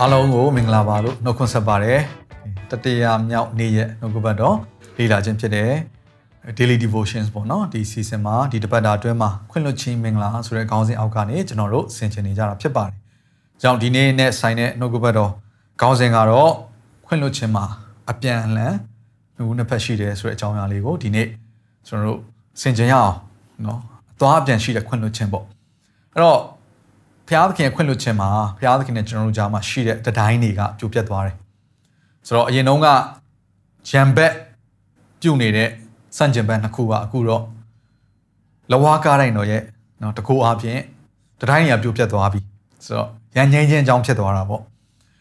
အားလုံးကိုမင်္ဂလာပါလို့နှုတ်ခွန်းဆက်ပါတယ်တတိယမြောက်နေ့ရဲ့နှုတ်ကပတ်တော်လေ့လာခြင်းဖြစ်တဲ့ daily devotions ပေါ့နော်ဒီ season မှာဒီတပတ်တာအတွင်းမှာခွင့်လွှတ်ခြင်းမင်္ဂလာဆိုတဲ့ခေါင်းစဉ်အောက်ကနေကျွန်တော်တို့ဆင်ခြင်နေကြတာဖြစ်ပါတယ်။ကြောင့်ဒီနေ့နဲ့ဆိုင်တဲ့နှုတ်ကပတ်တော်ခေါင်းစဉ်ကတော့ခွင့်လွှတ်ခြင်းမှာအပြန်အလှန်နှုတ်နှစ်ဖက်ရှိတယ်ဆိုတဲ့အကြောင်းအရာလေးကိုဒီနေ့ကျွန်တော်တို့ဆင်ခြင်ရအောင်နော်အသွားအပြန်ရှိတဲ့ခွင့်လွှတ်ခြင်းပေါ့အဲ့တော့ ဘုရားသခင်ရဲ့ခွင့်လွှတ်ခြင်းမှာဘုရားသခင်နဲ့ကျွန်တော်တို့ကြားမှာရှိတဲ့တတိုင်းတွေကပြိုပြတ်သွားတယ်ဆိုတော့အရင်တုန်းကဂျမ်ဘက်ပြုတ်နေတဲ့စန့်ကျင်ဘက်နှစ်ခုကအခုတော့လဝါကားတိုင်းတော်ရဲ့နော်တကူအပြင်တတိုင်းတွေကပြိုပြတ်သွားပြီဆိုတော့ရန်ငိမ့်ချင်းအကြောင်းဖြစ်သွားတာပေါ့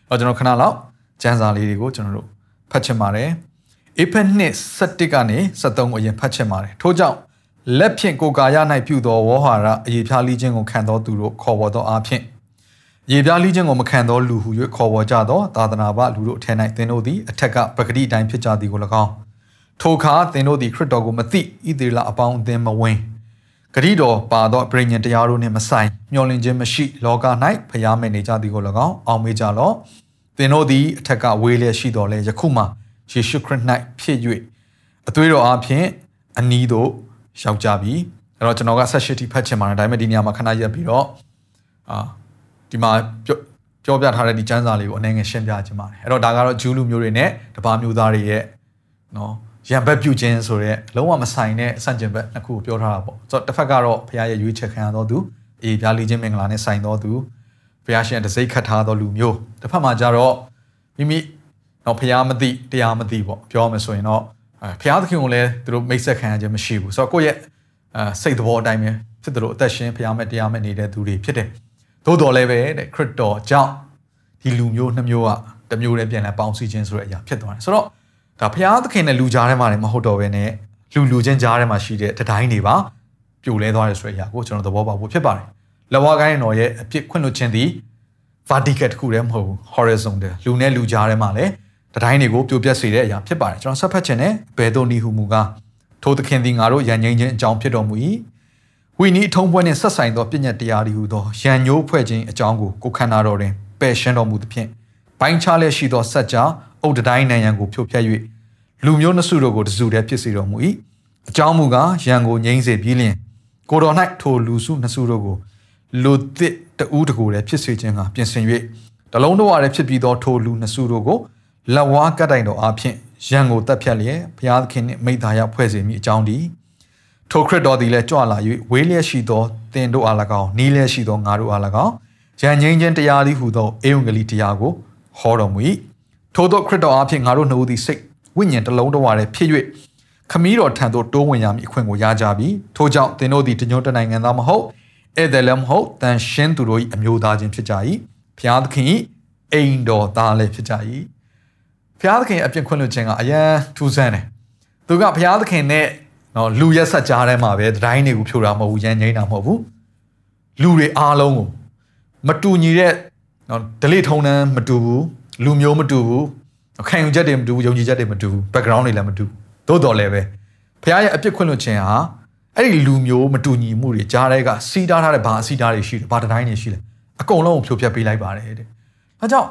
အဲ့တော့ကျွန်တော်ခဏလောက်ကျန်းစာလေးတွေကိုကျွန်တော်တို့ဖတ်ချင်ပါတယ်အေဖက်နှစ်7ကနေ73ကိုအရင်ဖတ်ချင်ပါတယ်ထို့ကြောင့် လက်ဖြင့်ကိုကာယ၌ပြုသောဝေါဟာရအရေးဖြားလိခြင်းကိုခံသောသူတို့ခေါ်ပေါ်သောအဖြစ်ရေပြားလိခြင်းကိုမခံသောလူဟု၍ခေါ်ပေါ်ကြသောသာသနာ့ဘလူတို့အထက်၌သင်တို့သည်အထက်ကပဂတိအတိုင်းဖြစ်ကြသည်ကို၎င်းထိုအခါသင်တို့သည်ခရစ်တော်ကိုမသိဣသေလအပေါင်းအသင်းမဝင်ဂရိတော်ပါသောပြိညာဉ်တရားတို့နှင့်မဆိုင်မျောလင့်ခြင်းမရှိ လောက၌ဖျားမဲ့နေကြသည်ကို၎င်းအောင်မေးကြလော့သင်တို့သည်အထက်ကဝေးလျက်ရှိတော်လဲယခုမှယေရှုခရစ်၌ဖြစ်၍အသွေးတော်အဖြစ်အနီးသို့ ရောက်ကြပြီအဲ့တော့ကျွန်တော်ကဆက်ရှိတိဖတ်ချင်ပါတယ်ဒါပေမဲ့ဒီနေရာမှာခဏရက်ပြီးတော့အာဒီမှာပြောပြထားတဲ့ဒီကျမ်းစာလေးကိုအနေငယ်ရှင်းပြချင်ပါတယ်အဲ့တော့ဒါကတော့ဂျူးလူမျိုးတွေနဲ့တပါမျိုးသားတွေရဲ့နော်ရံဘက်ပြုတ်ခြင်းဆိုတဲ့လုံးဝမဆိုင်တဲ့အဆန့်ကျင်ဘက်နှစ်ခုကိုပြောထားတာပေါ့ဆိုတော့တစ်ဖက်ကတော့ဘုရားရဲ့ရွေးချယ်ခံရတော်သူအေးပြားလေးခြင်းမင်္ဂလာနဲ့ဆိုင်တော်သူဘုရားရှင်တစိ့ခတ်ထားတော်လူမျိုးတစ်ဖက်မှာကျတော့မိမိတော့ဘုရားမသိတရားမသိပေါ့ပြောမယ်ဆိုရင်တော့အဲ ဘုရားသခင်ကိုလည်းသူတို့မိတ်ဆက်ခံရခြင်းမရှိဘူးဆိုတော့ကိုယ့်ရဲ့အဲစိတ်သဘောအတိုင်းပဲဖြစ်တယ်လို့အသက်ရှင်ဘုရားမဲ့တရားမဲ့နေတဲ့သူတွေဖြစ်တယ်သို့တော်လည်းပဲတဲ့ခရစ်တော်ကြောင့်ဒီလူမျိုးနှစ်မျိုးကတစ်မျိုးတည်းပြန်လဲပေါင်းစည်းခြင်းဆိုတဲ့အရာဖြစ်သွားတယ်ဆိုတော့ဒါဘုရားသခင်နဲ့လူကြားထဲမှာလည်းမဟုတ်တော့ဘဲနဲ့လူလူချင်းကြားထဲမှာရှိတဲ့တတိုင်းတွေပါပြိုလဲသွားတယ်ဆိုတဲ့အရာကိုကျွန်တော်သဘောပေါက်ဖို့ဖြစ်ပါတယ်လဝါကိုင်းတော်ရဲ့အဖြစ်ခွင့်လွှတ်ခြင်းသည် vertical တခုတည်းမဟုတ်ဘူး horizontal လူနဲ့လူကြားထဲမှာလည်း တတိုင်းတွေကိုပြိုပြက်စေတဲ့အရာဖြစ်ပါတယ်ကျွန်တော်ဆက်ဖတ်ခြင်းနဲ့ဘယ်သို့နည်းဟုမူကားထိုသခင်သည်ငါတို့ရန်ငိမ့်ခြင်းအကြောင်းဖြစ်တော်မူ၏ဝိနည်းအထုံးပွဲနှင့်ဆက်ဆိုင်သောပြည့်ညတ်တရားတွေဟူသောရန်ညိုးဖွဲ့ခြင်းအကြောင်းကိုကိုခန္ဓာတော်တွင်ပယ်ရှင်းတော်မူသဖြင့်ပိုင်းခြားလျက်ရှိသောစัจ जा အုတ်တိုင်းနံရန်ကိုဖြိုဖျက်၍လူမျိုးနှစုတို့ကိုတစုတည်းဖြစ်စေတော်မူ၏အကြောင်းမူကားရန်ကိုငြိမ်းစေပြီးလျင်ကိုတော်၌ထိုလူစုနှစုတို့ကိုလူသစ်တူးတကူတည်းဖြစ်စေခြင်းကပြင်ဆင်၍တလုံးတော်ရဖြစ်ပြီးသောထိုလူနှစုတို့ကို လက်ဝါးကတ်တိုင်တော်အဖြစ်ရန်ကိုတက်ဖြတ်လျက်ဘုရားသခင်နှင့်မိသားရဖွဲ့စေမိအကြောင်းဒီထိုခရစ်တော်သည်လည်းကြွလာ၍ဝေးလျက်ရှိသောသင်တို့အား၎င်းနီးလျက်ရှိသောငါတို့အား၎င်းရန်ငိမ့်ခြင်းတရားသည်ဟူသောအေဝံဂေလိတရားကိုဟောတော်မူ၏ထို့သောခရစ်တော်အဖြစ်ငါတို့နှုတ်သည်စိတ်ဝိညာဉ်တစ်လုံးတစ်ဝါတည်းဖြစ်၍ခမည်းတော်ထံသို့တိုးဝင်ရမည်အခွင့်ကိုရကြပြီထို့ကြောင့်သင်တို့သည်တညွတ်တနိုင်ငံသားမဟုတ်ဧည့်သည်လည်းမဟုတ်တန်ရှင်းသူတို့၏အမျိုးသားချင်းဖြစ်ကြ၏ဘုရားသခင်၏အိမ်တော်သားလည်းဖြစ်ကြ၏ ဘုရားသခင်အပြစ်ခွင့်လွှတ်ခြင်းကအယံထူးဆန်းတယ်သူကဘုရားသခင်နဲ့နော်လူရက်ဆက်ကြားထဲမှာပဲတိုင်းတွေကိုဖြိုတာမဟုတ်ဘူးရန်ငိမ့်တာမဟုတ်ဘူးလူတွေအားလုံးကိုမတူညီတဲ့နော်ဒလိထုံတန်းမတူဘူးလူမျိုးမတူဘူးခံယူချက်တွေမတူဘူးယုံကြည်ချက်တွေမတူဘူး background တွေလည်းမတူသို့တော်လည်းပဲဘုရားရဲ့အပြစ်ခွင့်လွှတ်ခြင်းဟာအဲ့ဒီလူမျိုးမတူညီမှုတွေကြားတဲ့ကစီးတားထားတဲ့ဘာအစီးတားတွေရှိတယ်ဘာတိုင်းတွေရှိလဲအကုန်လုံးကိုဖြိုဖျက်ပေးလိုက်ပါတယ်တဲ့။ဒါကြောင့်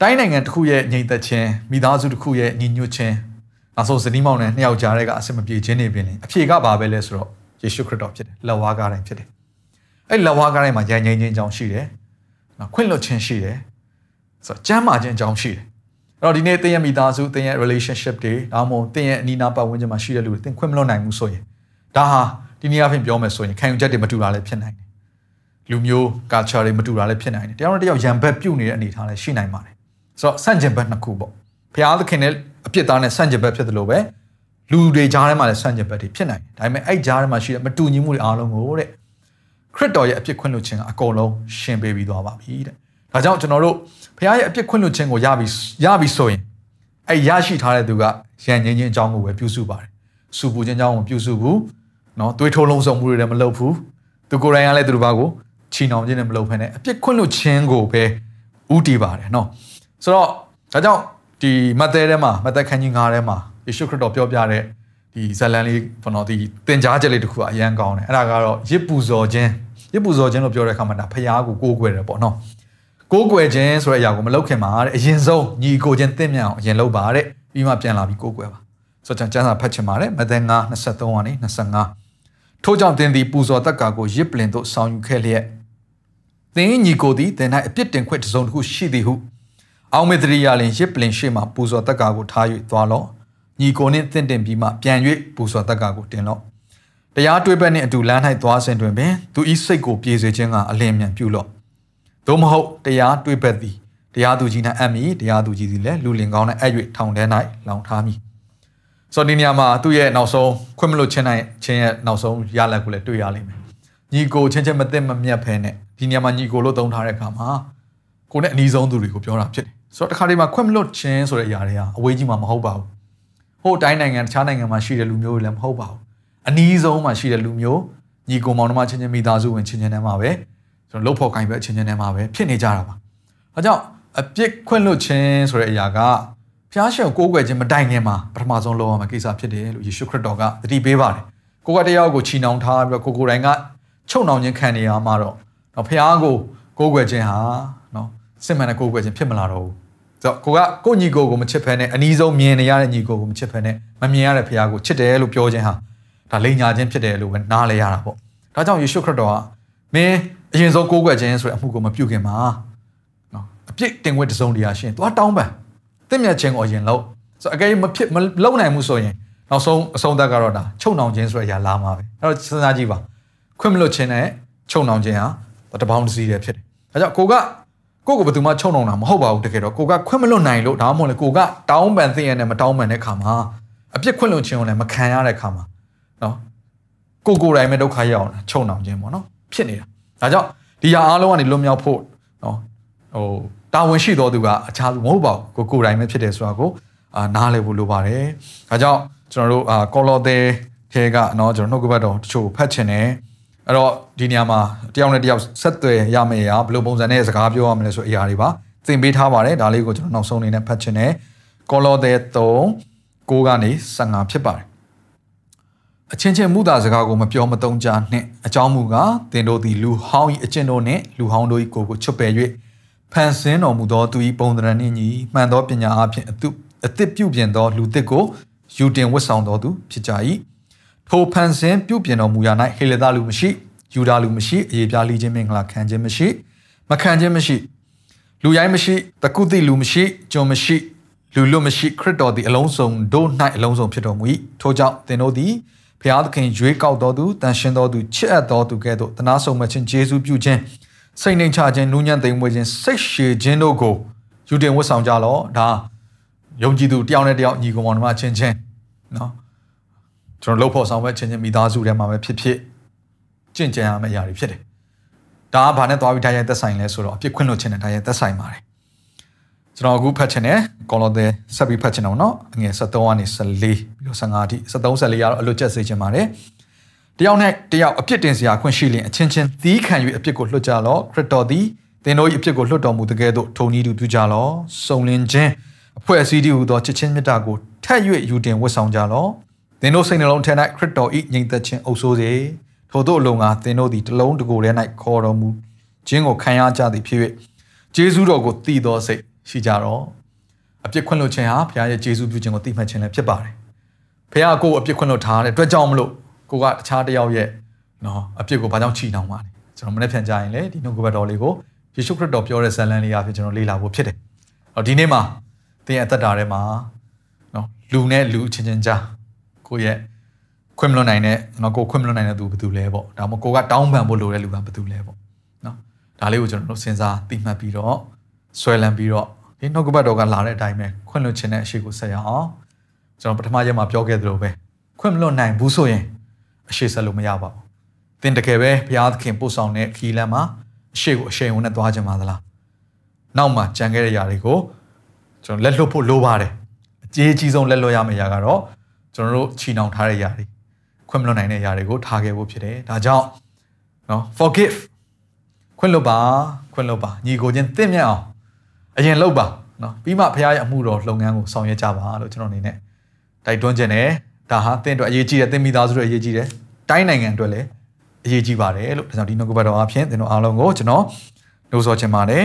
တိုင်းနိုင်ငံတစ်ခုရဲ့ညီသက်ခြင်းမိသားစုတစ်ခုရဲ့ညီညွတ်ခြင်းနောက်ဆုံးဇနီးမောင်နဲ့နှစ်ယောက်ကြားတဲ့ကအဆင်မပြေခြင်းတွေပြင်လေအဖြေကဘာပဲလဲဆိုတော့ယေရှုခရစ်တော်ဖြစ်တယ်လက်ဝါးကားတိုင်းဖြစ်တယ်။အဲ့လက်ဝါးကားတိုင်းမှာယဉ်ငိမ့်ခြင်းအကြောင်းရှိတယ်။နော်ခွင့်လွှတ်ခြင်းရှိတယ်။ဆိုတော့ကျမ်းမာခြင်းအကြောင်းရှိတယ်အဲ့တော့ဒီနေ့သင်ရဲ့မိသားစုသင်ရဲ့ relationship တွေဒါမှမဟုတ်သင်ရဲ့အနီးနားပတ်ဝန်းကျင်မှာရှိတဲ့လူတွေသင်ခွင့်မလွတ်နိုင်ဘူးဆိုရင်ဒါဟာဒီနေ့အဖြစ်ပြောမယ်ဆိုရင်ခံယူချက်တွေမတူတာလည်းဖြစ်နိုင်တယ်လူမျိုး culture တွေမတူတာလည်းဖြစ်နိုင်တယ်တယောက်နဲ့တယောက်ရံဘက်ပြုတ်နေတဲ့အနေအထားလည်းရှိနိုင်ပါတယ် ဆိုတော့ဆန့်ကျင်ဘက်နှစ်ခုပေါ့ဘုရားသခင်နဲ့အပြစ်သားနဲ့ဆန့်ကျင်ဘက်ဖြစ်တယ်လို့ပဲလူတွေကြားထဲမှာလည်းဆန့်ကျင်ဘက်တွေဖြစ်နိုင်တယ်ဒါပေမဲ့အဲ့ကြားထဲမှာရှိတဲ့မတူညီမှုတွေအားလုံးကိုတဲ့ခ ခရစ်တော်ရဲ့အပြစ်ခွင့်လွှတ်ခြင်းကအကုန်လုံးရှင်းပေးပြီးသွားပါပြီတဲ့ဒါကြောင့်ကျွန်တော်တို့ဘုရားရဲ့အပြစ်ခွင့်လွှတ်ခြင်းကိုရပြီရပြီဆိုရင်အဲ့ရရှိထားတဲ့သူကရန်ငင်းချင်းအကြောင်းကိုပဲပြုစုပါတယ်စူပူခြင်းအကြောင်းကိုပြုစုဘူးเนาะသွေးထိုးလုံးစုံမှုတွေလည်းမလုပ်ဘူးသူကိုယ်တိုင်ကလည်းသူတို့ဘာကိုချီနှောင်ခြင်းနဲ့မလုပ်ဖ ೇನೆ အပြစ်ခွင့်လွှတ်ခြင်းကိုပဲဥတည်ပါတယ်เนาะ ဆိုတော့ဒါကြောင့်ဒီမဿဲထဲမှာမဿဲခန်းကြီး9ထဲမှာယေရှုခရစ်တော်ပြောပြတဲ့ဒီဇလန်လေးဘောနော်ဒီသင်ကြားချက်လေးတစ်ခုအရန်ကောင်းတယ်အဲ့ဒါကတော့ရစ်ပူဇော်ခြင်းရစ်ပူဇော်ခြင်းလို့ပြောတဲ့အခါမှာဒါဖျားကိုကိုးကွယ်တယ်ပေါ့နော်ကိုးကွယ်ခြင်းဆိုတဲ့အရာကိုမလုပ်ခင်မှာတဲ့အရင်ဆုံးညီကိုခြင်းသင့်မြတ်အောင်အရင်လုပ်ပါတဲ့ပြီးမှပြန်လာပြီးကိုးကွယ်ပါဆိုတော့ကျမ်းစာဖတ်ချင်ပါတယ်မဿဲ9 23ကနေ25ထို့ကြောင့်သင်သည်ပူဇော်တက္ကာကိုရစ်ပလင်သို့ဆောင်ယူခဲ့လျက်သင်ညီကိုသည်သင်၌အပြစ်တင်ခွင့်တစ်စုံတစ်ခုရှိသည်ဟု အောင်မေတ္တရိယလင်ရစ်ပလင်ရှေ့မှပူဇော်တက္ကာကိုထား၍သွားလော့ညီကိုနှင့်တင့်တင်ပြီးမှပြန်၍ပူဇော်တက္ကာကိုတင်လော့တရားတွေးပတ်နှင့်အတူလမ်း၌သွားစဉ်တွင်ပင်သူဤစိတ်ကိုပြေစေခြင်းကအလင်းမြန်ပြုလော့သို့မဟုတ်တရားတွေးပတ်သည်တရားသူကြီး၌အပ်မည်တရားသူကြီးသည်လည်းလူလင်ကောင်း၌အပ်၍ထောင်ထဲ၌လောင်ထားမည်ဆိုတော့ဒီနေရာမှာသူ့ရဲ့နောက်ဆုံးခွင့်မလို့ချင်းနိုင်ချင်းရဲ့နောက်ဆုံးရလဒ်ကိုလည်းတွေ့ရလိမ့်မယ်ညီကိုချင်းချင်းမသိမမြတ်ဖဲနဲ့ဒီနေရာမှာညီကိုလို့သုံးထားတဲ့အခါမှာကိုနဲ့အနီးဆုံးသူတွေကိုပြောတာဖြစ်တယ် ဆိုတော့တခါတည်းမှာခွင့်မလို့ချင်းဆိုတဲ့အရာတွေဟာအဝေးကြီးမှာမဟုတ်ပါဘူးဟိုတိုင်းနိုင်ငံတခြားနိုင်ငံမှာရှိတဲ့လူမျိုးတွေလည်းမဟုတ်ပါဘူးအနီးဆုံးမှာရှိတဲ့လူမျိုးညီကိုမောင်နှမချင်းချင်းမိသားစုဝင်ချင်းချင်းထဲမှာပဲကျွန်တော်လှုပ်ဖို့ကိုင်းပဲချင်းချင်းထဲမှာပဲဖြစ်နေကြတာပါအဲကြောင့်အပြစ်ခွင့်လွတ်ခြင်းဆိုတဲ့အရာကဖျားရှင်ကိုကိုးကွယ်ခြင်းမတိုင်ခင်မှာပထမဆုံးလုပ်ရမယ့်ကိစ္စဖြစ်တယ်လို့ယေရှုခရစ်တော်ကသတိပေးပါတယ်ကိုကတရားကိုချီနှောင်ထားပြီးတော့ကိုကိုယ်တိုင်ကချုပ်နှောင်ခြင်းခံနေရမှာတော့တော့ဖျားကိုကိုးကွယ်ခြင်းဟာနော် စစ်မှန်တဲ့ကိုးကွယ်ခြင်းဖြစ်မလာတော့ဘူးဆိုတော့ကိုကကိုညီကိုကိုမချစ်ဖဲနဲ့အနီးဆုံးမြင်နေရတဲ့ညီကိုကိုမချစ်ဖဲနဲ့မမြင်ရတဲ့ဖခင်ကိုချစ်တယ်လို့ပြောခြင်းဟာဒါလိန်ညာခြင်းဖြစ်တယ်လို့ပဲနားလဲရတာပေါ့ဒါကြောင့်ယေရှုခရစ်တော်ကမင်းအရင်ဆုံးကိုးကွယ်ခြင်းဆိုတဲ့အမှုကိုမပြုခင်မှာနော်အပြစ်တင်ခွင့်တစုံတရာရှင်သွားတောင်းပန်တင့်မြတ်ခြင်းကိုအရင်လုပ်ဆိုတော့အကယ်မဖြစ်မလုံနိုင်မှုဆိုရင်နောက်ဆုံးအဆုံးသတ်ကတော့ဒါချုပ်နှောင်ခြင်းဆိုတဲ့အရာလာမှာပဲအဲ့တော့စဉ်းစားကြည့်ပါခွင့်မလွတ်ခြင်းနဲ့ချုပ်နှောင်ခြင်းဟာတပေါင်းတစ်စီးတည်းဖြစ်တယ်ဒါကြောင့်ကိုက ကိုကိုဘယ်သူမှချုံနှောင်တာမဟုတ်ပါဘူးတကယ်တော့ကိုကခွင့်မလွတ်နိုင်လို့ဒါမှမဟုတ်လေကိုကတောင်းပန်သိရနဲ့မတောင်းပန်တဲ့ခါမှာအပြစ်ခွင့်လွတ်ခြင်းကိုလည်းမခံရတဲ့ခါမှာနော်ကိုကိုယ်တိုင်ပဲဒုက္ခရောက်အောင်ချုံနှောင်ခြင်းပေါ့နော်ဖြစ်နေတာဒါကြောင့်ဒီဟာအားလုံးကနေလွတ်မြောက်ဖို့နော်ဟိုတာဝန်ရှိတော်သူကအခြားသူမဟုတ်ပါဘူးကိုကိုယ်တိုင်ပဲဖြစ်တယ်ဆိုတာကိုအာနားလည်ဖို့လိုပါတယ်ဒါကြောင့်ကျွန်တော်တို့အာကောလောသဲထဲကနော်ကျွန်တော်နှုတ်ကပတ်တော်တချို့ဖတ်ချင်တယ် အဲ့တော့ဒီနေရာမှာတယောက်နဲ့တယောက်ဆက်သွယ်ရမယ့်အရာဘယ်လိုပုံစံနဲ့စကားပြောရမလဲဆိုအရာတွေပါသင်ပေးထားပါတယ်ဒါလေးကိုကျွန်တော်နောက်ဆုံးအနေနဲ့ဖတ်ချင်တယ်ကောလောသဲ3 9ကနေ15ဖြစ်ပါတယ်အချင်းချင်းမူတာစကားကိုမပြောမသုံးကြနှင့်အကြောင်းမူကားသင်တို့သည်လူဟောင်း၏အကျင့်တို့နှင့်လူဟောင်းတို့၏ကိုယ်ကိုချွတ်ပယ်၍ဖန်ဆင်းတော်မူသောသူ၏ပုံသဏ္ဍာန်နှင့်ညီမှန်သောပညာအဖြစ်အတုအသစ်ပြုပြင်သောလူသစ်ကိုယူတင်ဝတ်ဆောင်တော်သူဖြစ်ကြ၏ ထိုဖန်ဆင်းပြုပြင်တော်မူရာ၌ဟေလသလူမရှိယူဒာလူမရှိအေပြားလီခြင်းမင်္ဂလာခံခြင်းမရှိ မခံခြင်းမရှိ လူရိုင်းမရှိတကုသိလူမရှိကျွန်မရှိ လူလွတ်မရှိခရစ်တော်သည်အလုံးစုံတို့၌အလုံးစုံဖြစ်တော်မူ၏ထို့ကြောင့်သင်တို့သည်ဘုရားသခင်ရွေးကောက်တော်သူတန်ရှင်တော်သူချစ်အပ်တော်သူကဲ့သို့တနာဆုံမခြင်းယေရှုပြုခြင်းစိတ်နှိမ်ချခြင်းနူးညံ့သိမ်မွေ့ခြင်းစိတ်ရှည်ခြင်းတို့ကိုယူတင်ဝတ်ဆောင်ကြလော့ဒါယုံကြည်သူတယောက်နဲ့တယောက်ညီကောင်မောင်နှမချင်းချင်းနော် ကျွန်တော်လှုပ်ဖို့ဆောင်ပဲချင်းချင်းမိသားစုထဲမှာပဲဖြစ်ဖြစ်ကြင်ကြံရမယ့်အရာတွေဖြစ်တယ်။ဒါကဘာနဲ့သွားပြီးထိုင်ရိုက်သက်ဆိုင်လဲဆိုတော့အပြစ်ခွင့်လွတ်ခြင်းနဲ့ထိုင်ရိုက်သက်ဆိုင်ပါတယ်။ကျွန်တော်အခုဖတ်ချင်တယ်ကောလောသဲဆက်ပြီးဖတ်ချင်အောင်နော်။အငယ်73ကနေ14ပြီးတော့15အထိ73 14ကတော့အလွတ်ကျက်စေချင်ပါတယ်။တယောက်နဲ့တယောက်အပြစ်တင်စရာခွင့်ရှိလျင်အချင်းချင်းသီးခံ၍အပြစ်ကိုလွတ်ကြလော့ခရစ်တော်သည်သင်တို့၏အပြစ်ကိုလွတ်တော်မူတကယ်သို့ထုံနည်းတူပြုကြလော့။စုံလင်ခြင်းအဖွဲ့အစည်းတည်းဟူသောချစ်ချင်းမေတ္တာကိုထက်၍ယူတင်ဝတ်ဆောင်ကြလော့။ သင်တို့စိတ်နှလုံးထဲ၌ခရစ်တော်၏ညီသက်ခြင်းအုပ်စိုးစေထို့သောအလုံးကသင်တို့သည်တလုံးတကိုယ်ထဲ၌ခေါ်တော်မူခြင်းကိုခံရကြသည်ဖြစ်၍ဂျေဇုတော်ကိုတည်သောစိတ်ရှိကြတော့အပြစ်ခွင့်လွှတ်ခြင်းဟာဘုရားရဲ့ဂျေဇုပြုခြင်းကိုတည်မှတ်ခြင်းလည်းဖြစ်ပါတယ်ဘုရားကိုအပြစ်ခွင့်လွှတ်ထားတဲ့အတွက်ကြောင့်မလို့ကိုကတခြားတယောက်ရဲ့နော်အပြစ်ကိုဘာကြောင့်ချီနှောင်ပါလဲကျွန်တော်မနေ့ပြန်ကြရင်လေဒီနှုတ်ကပတ်တော်လေးကိုယေရှုခရစ်တော်ပြောတဲ့ဇာလံလေးအဖြစ်ကျွန်တော်လေ့လာဖို့ဖြစ်တယ်။အော်ဒီနေ့မှာသင်ရဲ့အသက်တာထဲမှာနော်လူနဲ့လူချင်းချင်းကြား ကိုရဲ့ခွင့်မလွတ်နိုင်တဲ့နော်ကိုခွင့်မလွတ်နိုင်တဲ့သူဘယ်သူလဲပေါ့ဒါမှမဟုတ်ကိုကတောင်းပန်ဖို့လိုတဲ့လူကဘယ်သူလဲပေါ့နော်ဒါလေးကိုကျွန်တော်တို့စဉ်းစားသိမှတ်ပြီးတော့ဆွဲလန်းပြီးတော့ဒီနှုတ်ကပတ်တော်ကလာတဲ့အတိုင်းပဲခွင့်လွတ်ခြင်းနဲ့အရှိကိုဆက်ရအောင်ကျွန်တော်ပထမရက်မှာပြောခဲ့သလိုပဲခွင့်မလွတ်နိုင်ဘူးဆိုရင်အရှိဆက်လို့မရပါဘူးသင်တကယ်ပဲဘုရားသခင်ပို့ဆောင်တဲ့ခီးလမ်းမှာအရှိကိုအရှိန်ဝင်နဲ့သွားကြမှာသလားနောက်မှာကြံခဲ့တဲ့ຢာတွေကိုကျွန်တော်လက်လွတ်ဖို့လိုပါတယ်အကြီးကြီးဆုံးလက်လွတ်ရမယ့်ຢာကတော့ ကျွန်တော်တို့ချီနှောင်ထားတဲ့ຢာတွေခွင့်မလွတ်နိုင်တဲ့ຢာတွေကိုထားခဲ့ဖို့ဖြစ်တယ်ဒါကြောင့်နော် forgive ခွင့်လွတ်ပါခွင့်လွတ်ပါညီကိုချင်းတင့်မြတ်အောင်အရင်လုပ်ပါနော်ပြီးမှဘုရားရဲ့အမှုတော်လုပ်ငန်းကိုဆောင်ရွက်ကြပါလို့ကျွန်တော်အနေနဲ့တိုက်တွန်းခြင်းနဲ့ဒါဟာတင့်အတွက်အရေးကြီးတယ်တင့်မိသားစုအတွက်အရေးကြီးတယ်တိုင်းနိုင်ငံအတွက်လည်းအရေးကြီးပါတယ်လို့ဒါကြောင့်ဒီနှုတ်ကပတ်တော်အဖြစ်သင်တို့အားလုံးကိုကျွန်တော်နှိုးဆော်ချင်ပါတယ်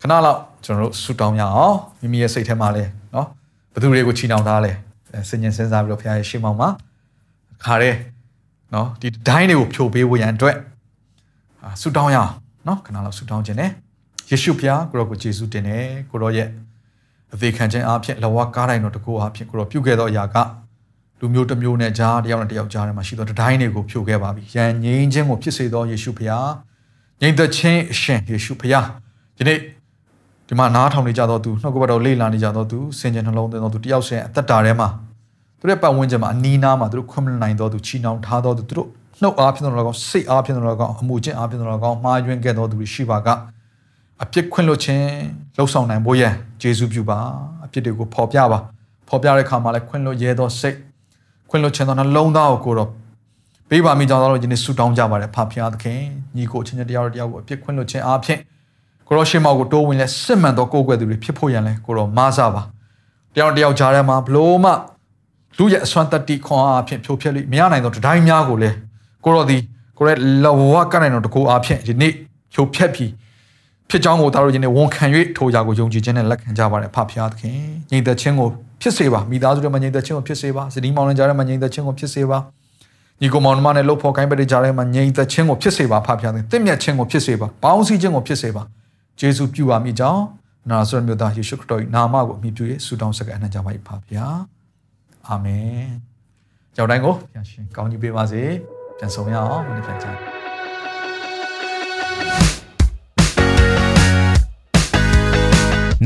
ခဏလောက်ကျွန်တော်တို့ဆူတောင်းရအောင်မိမိရဲ့စိတ်ထဲမှာလဲနော်ဘသူတွေကိုချီနှောင်ထားလဲ စဉ်းကျင်စဉ်းစားပြီးတော့ဘုရားရဲ့ရှေ့မှောက်မှာခါရဲနော်ဒီဒိုင်းတွေကိုဖြိုပေးဖို့ရန်အတွက်ဆူတောင်းရအောင်နော်ခဏလောက်ဆူတောင်းခြင်းနဲ့ယေရှုဖျားကိုရောကိုယေရှုတင်တယ်ကိုရောရဲ့အသေးခံခြင်းအဖြစ်လဝကားတိုင်းတော်တကူအဖြစ်ကိုရောပြုခဲ့သောအရာကလူမျိုးတစ်မျိုးနဲ့ကြားတယောက်နဲ့တယောက်ကြားထဲမှာရှိသောတိုင်းတွေကိုဖြိုခဲ့ပါပြီ။ယံငြိမ်းခြင်းကိုဖြစ်စေသောယေရှုဖျားငြိမ်သက်ခြင်းအရှင်ယေရှုဖျားဒီနေ့ ဒီမှာနားထောင်နေကြသောသူနှုတ်ကပတ်တော်လေ့လာနေကြသောသူစင်ကြယ်နှလုံးသွင်းသောသူတယောက်စင်အသက်တာထဲမှာသူတို့ပတ်ဝန်းကျင်မှာအနီးနားမှာသူတို့ခွင့်မနိုင်သောသူချီနှောင်ထားသောသူသူတို့နှုတ်အားဖြင့်တော်ကောင်စိတ်အားဖြင့်တော်ကောင်အမှုချင်းအားဖြင့်တော်ကောင်မှားယွင်းခဲ့သောသူတွေရှိပါကအပြစ်ခွင့်လွတ်ခြင်းလှုပ်ဆောင်နိုင်ဖို့ရန်ယေရှုပြုပါအပြစ်တွေကိုဖော်ပြပါဖော်ပြတဲ့အခါမှာလည်းခွင့်လွတ်ရဲသောစိတ်ခွင့်လွတ်ခြင်းသောနှလုံးသားကိုကိုတော့ပေးပါမိကြောင်းသောယနေ့ဆုတောင်းကြပါတယ်ဖဖျားသခင်ညီကိုချင်းချင်းတရားတော်တရားကိုအပြစ်ခွင့်လွတ်ခြင်းအားဖြင့် ကိုရောရှေမောက်ကိုတိုးဝင်လဲစစ်မှန်သောကိုယ်ွယ်သူတွေဖြစ်ဖို့ရန်လဲကိုရောမားစားပါတယောက်တယောက်ကြားထဲမှာဘလို့မှလူရဲ့အစွမ်းတတိခွန်အားဖြင့်ဖြိုဖျက်လိမရနိုင်သောတတိုင်းများကိုလည်းကိုရောဒီကိုရဲလဝကနိုင်တော်တကူအားဖြင့်ဒီနေ့ဖြိုဖျက်ပြီးဖြစ်ကြောင်းကိုသားတို့ယနေ့ဝန်ခံ၍ထိုရာကိုယုံကြည်ခြင်းနဲ့လက်ခံကြပါတယ်ဖဖျားသခင်ညီသက်ချင်းကိုဖြစ်စေပါမိသားစုတွေမှာညီသက်ချင်းကိုဖြစ်စေပါစတိမောင်နှံကြားထဲမှာညီသက်ချင်းကိုဖြစ်စေပါညီကိုမောင်နှမနဲ့လှုပ်ဖော်ကိုင်းပတိကြားထဲမှာညီသက်ချင်းကိုဖြစ်စေပါဖဖျားသခင်တင့်မြတ်ချင်းကိုဖြစ်စေပါပေါင်းစည်းခြင်းကိုဖြစ်စေပါ ယေရှုပြုပါမိကြောင်းနာဇရမြို့သားယေရှုခရစ်တော်၏နာမကိုအမိပြု၍ဆုတောင်းဆက်ကအနှံ့ကြပါ၏ဖဖျားအာမင်ကြောက်တိုင်းကိုဖျားရှင်ကောင်းကြီးပေးပါစေပြန်ဆောင်ရအောင်မနေ့ပြန်ကြ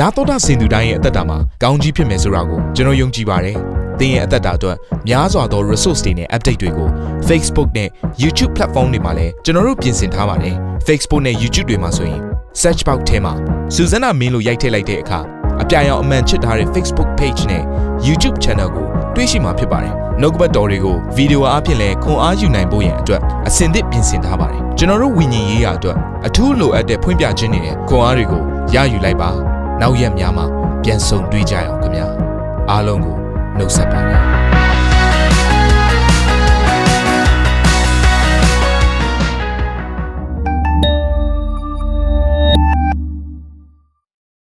နာတော်တာစင်သူတိုင်းရဲ့အသက်တာမှာကောင်းကြီးဖြစ်မယ်ဆိုတာကိုကျွန်တော်ယုံကြည်ပါတယ်။သင်ရဲ့အသက်တာအတွက်များစွာသော resource တွေနဲ့ update တွေကို Facebook နဲ့ YouTube platform တွေမှာလည်းကျွန်တော်တို့ပြင်ဆင်ထားပါတယ်။ Facebook နဲ့ YouTube တွေမှာဆိုရင် search box ထဲမှာစုစွမ်းနာမင်းလို့ရိုက်ထည့်လိုက်တဲ့အခါအပြရန်အမှန်ချစ်ထားတဲ့ Facebook page နဲ့ YouTube channel ကိုတွေ့ရှိမှာဖြစ်ပါတယ်။နှုတ်ကပတ်တော်တွေကိုဗီဒီယိုအားဖြင့်လည်းခွန်အားယူနိုင်ဖို့ရန်အတွက်အဆင်သင့်ပြင်ဆင်ထားပါတယ်။ကျွန်တော်တို့ဝิญဉ်ရေးရာအတွက်အထူးလိုအပ်တဲ့ဖွင့်ပြခြင်းတွေနဲ့ခွန်အားတွေကိုရယူလိုက်ပါ။နောက်ရက်များမှာပြန်ဆုံတွေ့ကြရအောင်ခင်ဗျာအားလုံးကိုနှုတ်ဆက်ပါတယ်